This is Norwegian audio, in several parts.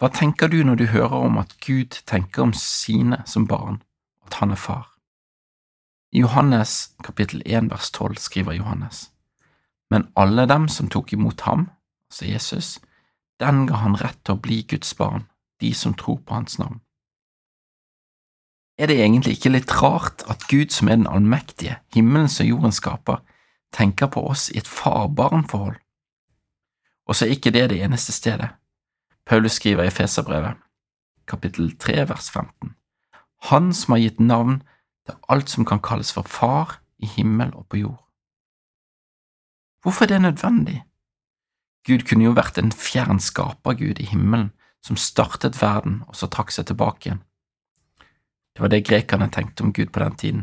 Hva tenker du når du hører om at Gud tenker om sine som barn, at han er far? I Johannes kapittel 1 vers 12 skriver Johannes, men alle dem som tok imot ham, altså Jesus, den ga han rett til å bli Guds barn, de som tror på hans navn. Er det egentlig ikke litt rart at Gud som er den allmektige, himmelens og jordens skaper, tenker på oss i et far-barn-forhold? Og så er ikke det det eneste stedet. Paulus skriver i Feserbrevet, kapittel 3, vers 15, Han som har gitt navn til alt som kan kalles for Far i himmel og på jord. Hvorfor er det nødvendig? Gud kunne jo vært en fjern skapergud i himmelen som startet verden og så trakk seg tilbake igjen. Det var det grekerne tenkte om Gud på den tiden.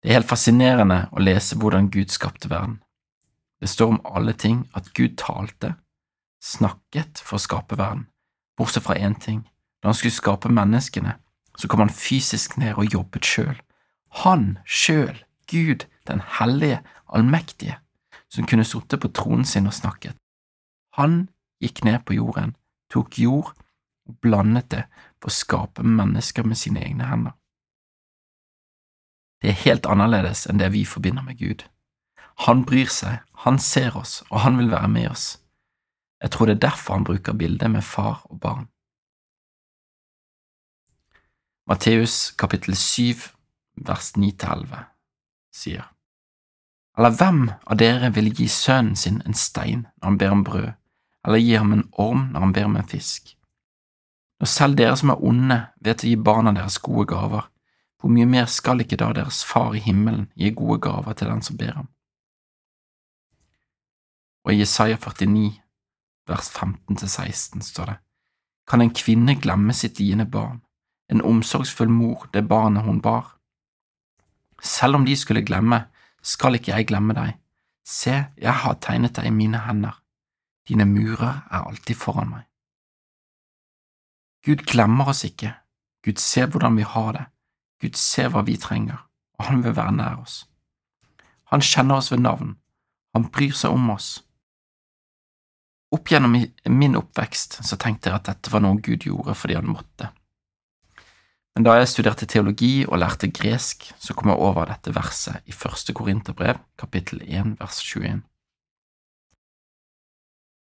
Det er helt fascinerende å lese hvordan Gud skapte verden. Det står om alle ting at Gud talte, snakket for å skape verden, bortsett fra én ting. Da han skulle skape menneskene, så kom han fysisk ned og jobbet sjøl. Han sjøl, Gud, den hellige, allmektige, som kunne sittet på tronen sin og snakket. Han gikk ned på jorden, tok jord og blandet det for å skape mennesker med sine egne hender. Det er helt annerledes enn det vi forbinder med Gud. Han bryr seg, han ser oss, og han vil være med oss. Jeg tror det er derfor han bruker bildet med far og barn. Matteus kapittel 7 vers 9–11 sier, Eller hvem av dere vil gi sønnen sin en stein når han ber om brød, eller gi ham en orm når han ber om en fisk? Når selv dere som er onde, vet å gi barna deres gode gaver, hvor mye mer skal ikke da deres far i himmelen gi gode gaver til den som ber ham? Og i Jesaja 49, vers 15–16 står det, Kan en kvinne glemme sitt diende barn, en omsorgsfull mor det barnet hun bar? Selv om de skulle glemme, skal ikke jeg glemme deg. Se, jeg har tegnet deg i mine hender. Dine murer er alltid foran meg. Gud glemmer oss ikke. Gud ser hvordan vi har det. Gud ser hva vi trenger, og han vil være nær oss. Han kjenner oss ved navn. Han bryr seg om oss. Opp gjennom min oppvekst så tenkte jeg at dette var noe Gud gjorde fordi han måtte. Men da jeg studerte teologi og lærte gresk, så kom jeg over dette verset i første Korinterbrev, kapittel 1, vers 21.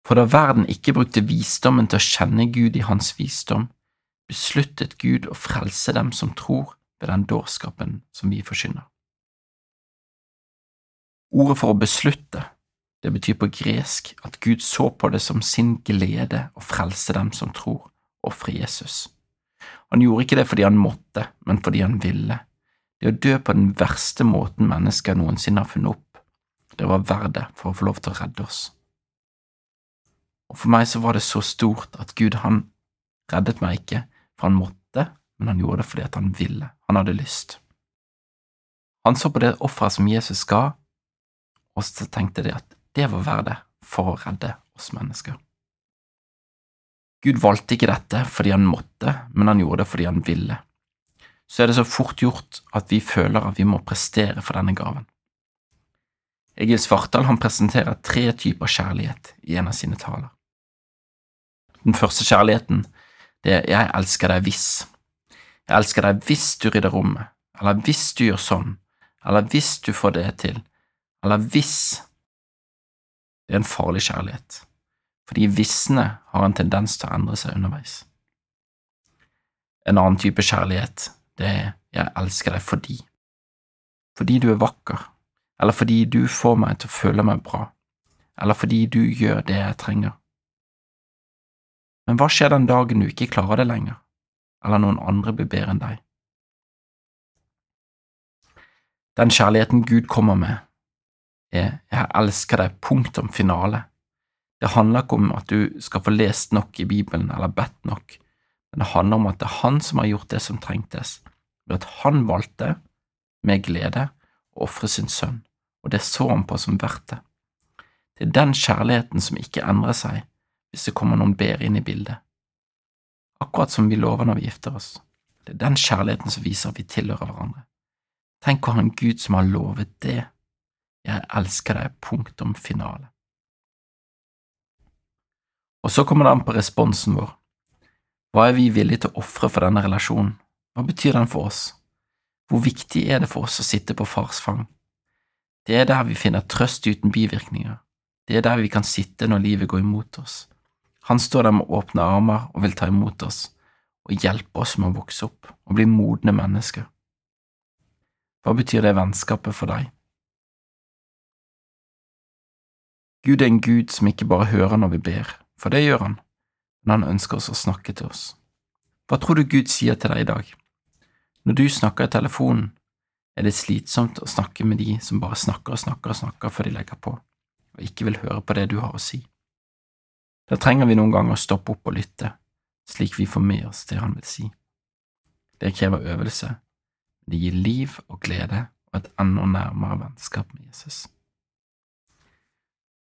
For da verden ikke brukte visdommen til å kjenne Gud i hans visdom, besluttet Gud å frelse dem som tror ved den dårskapen som vi forkynner. Ordet for å beslutte, det betyr på gresk at Gud så på det som sin glede å frelse dem som tror, ofre Jesus. Han gjorde ikke det fordi han måtte, men fordi han ville. Det å dø på den verste måten mennesker noensinne har funnet opp, det var verdt det for å få lov til å redde oss. Og for meg så var det så stort at Gud, han reddet meg ikke for han måtte, men han gjorde det fordi at han ville, han hadde lyst. Han så på det offeret som Jesus ga, og så tenkte de at det var verdt for å redde oss mennesker. Gud valgte ikke dette fordi han måtte, men han gjorde det fordi han ville. Så er det så fort gjort at vi føler at vi må prestere for denne gaven. Egil Svartdal han presenterer tre typer kjærlighet i en av sine taler. Den første kjærligheten det er jeg elsker deg hvis. Jeg elsker deg hvis du rydder rommet, eller hvis du gjør sånn, eller hvis du får det til, eller hvis Det er en farlig kjærlighet fordi visne har en tendens til å endre seg underveis. En annen type kjærlighet, det er jeg elsker deg fordi. Fordi du er vakker, eller fordi du får meg til å føle meg bra, eller fordi du gjør det jeg trenger. Men hva skjer den dagen du ikke klarer det lenger, eller noen andre blir bedre enn deg? Den kjærligheten Gud kommer med, er jeg elsker deg, punktum finale det handler ikke om at du skal få lest nok i Bibelen eller bedt nok, men det handler om at det er han som har gjort det som trengtes, ved at han valgte, med glede, å ofre sin sønn, og det så han på som verdt det. Det er den kjærligheten som ikke endrer seg hvis det kommer noen bedre inn i bildet. Akkurat som vi lover når vi gifter oss. Det er den kjærligheten som viser at vi tilhører hverandre. Tenk å ha en Gud som har lovet det. Jeg elsker deg, punktum finale. Og så kommer det an på responsen vår. Hva er vi villige til å ofre for denne relasjonen? Hva betyr den for oss? Hvor viktig er det for oss å sitte på fars fang? Det er der vi finner trøst uten bivirkninger. Det er der vi kan sitte når livet går imot oss. Han står der med åpne armer og vil ta imot oss og hjelpe oss med å vokse opp og bli modne mennesker. Hva betyr det vennskapet for deg? Gud er en Gud som ikke bare hører når vi ber, for det gjør han, men han ønsker oss å snakke til oss. Hva tror du Gud sier til deg i dag? Når du snakker i telefonen, er det slitsomt å snakke med de som bare snakker og snakker og snakker før de legger på, og ikke vil høre på det du har å si. Da trenger vi noen ganger å stoppe opp og lytte, slik vi får med oss det han vil si. Det krever øvelse, det gir liv og glede og et enda nærmere vennskap med Jesus.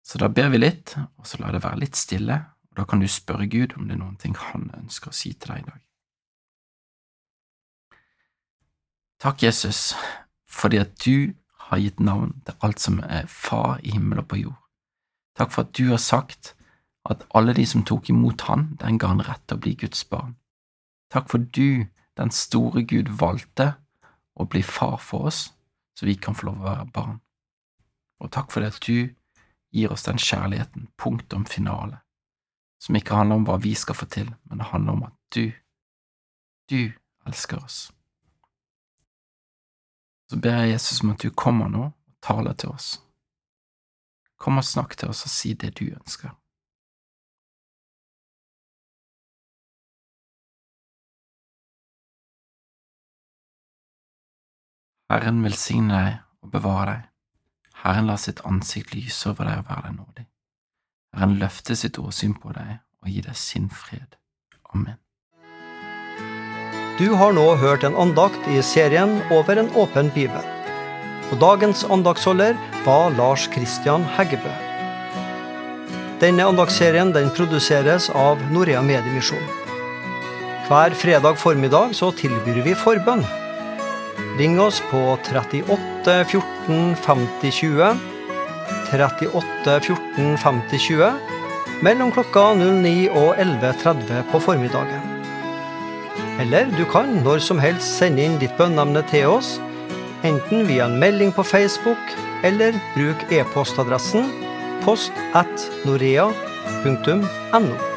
Så da ber vi litt, og så lar det være litt stille, og da kan du spørre Gud om det er noen ting han ønsker å si til deg i dag. Takk, Jesus, fordi at du har gitt navn til alt som er Far i himmel og på jord. Takk for at du har sagt at alle de som tok imot han, den ga han rett til å bli Guds barn. Takk for du, den store Gud, valgte å bli far for oss, så vi kan få lov å være barn. Og takk for det at du gir oss den kjærligheten, punktum finale, som ikke handler om hva vi skal få til, men det handler om at du, du elsker oss. Så ber jeg Jesus om at du kommer nå og taler til oss. Kom og snakk til oss og si det du ønsker. Herren velsigne deg og bevare deg. Herren lar sitt ansikt lyse over deg og være deg nådig. Herren løfter sitt åsyn på deg og gir deg sin fred. Amen. Du har nå hørt en andakt i serien Over en åpen bibel. Og dagens andaktsholder var Lars Christian Heggebø. Denne andaktsserien den produseres av Norea Mediemisjon. Hver fredag formiddag så tilbyr vi forbønn. Ring oss på 38 14 50 20. 38 14 50 20 mellom klokka 09 og 11.30 på formiddagen. Eller du kan når som helst sende inn ditt bønneemne til oss, enten via en melding på Facebook eller bruk e-postadressen post at norea.no.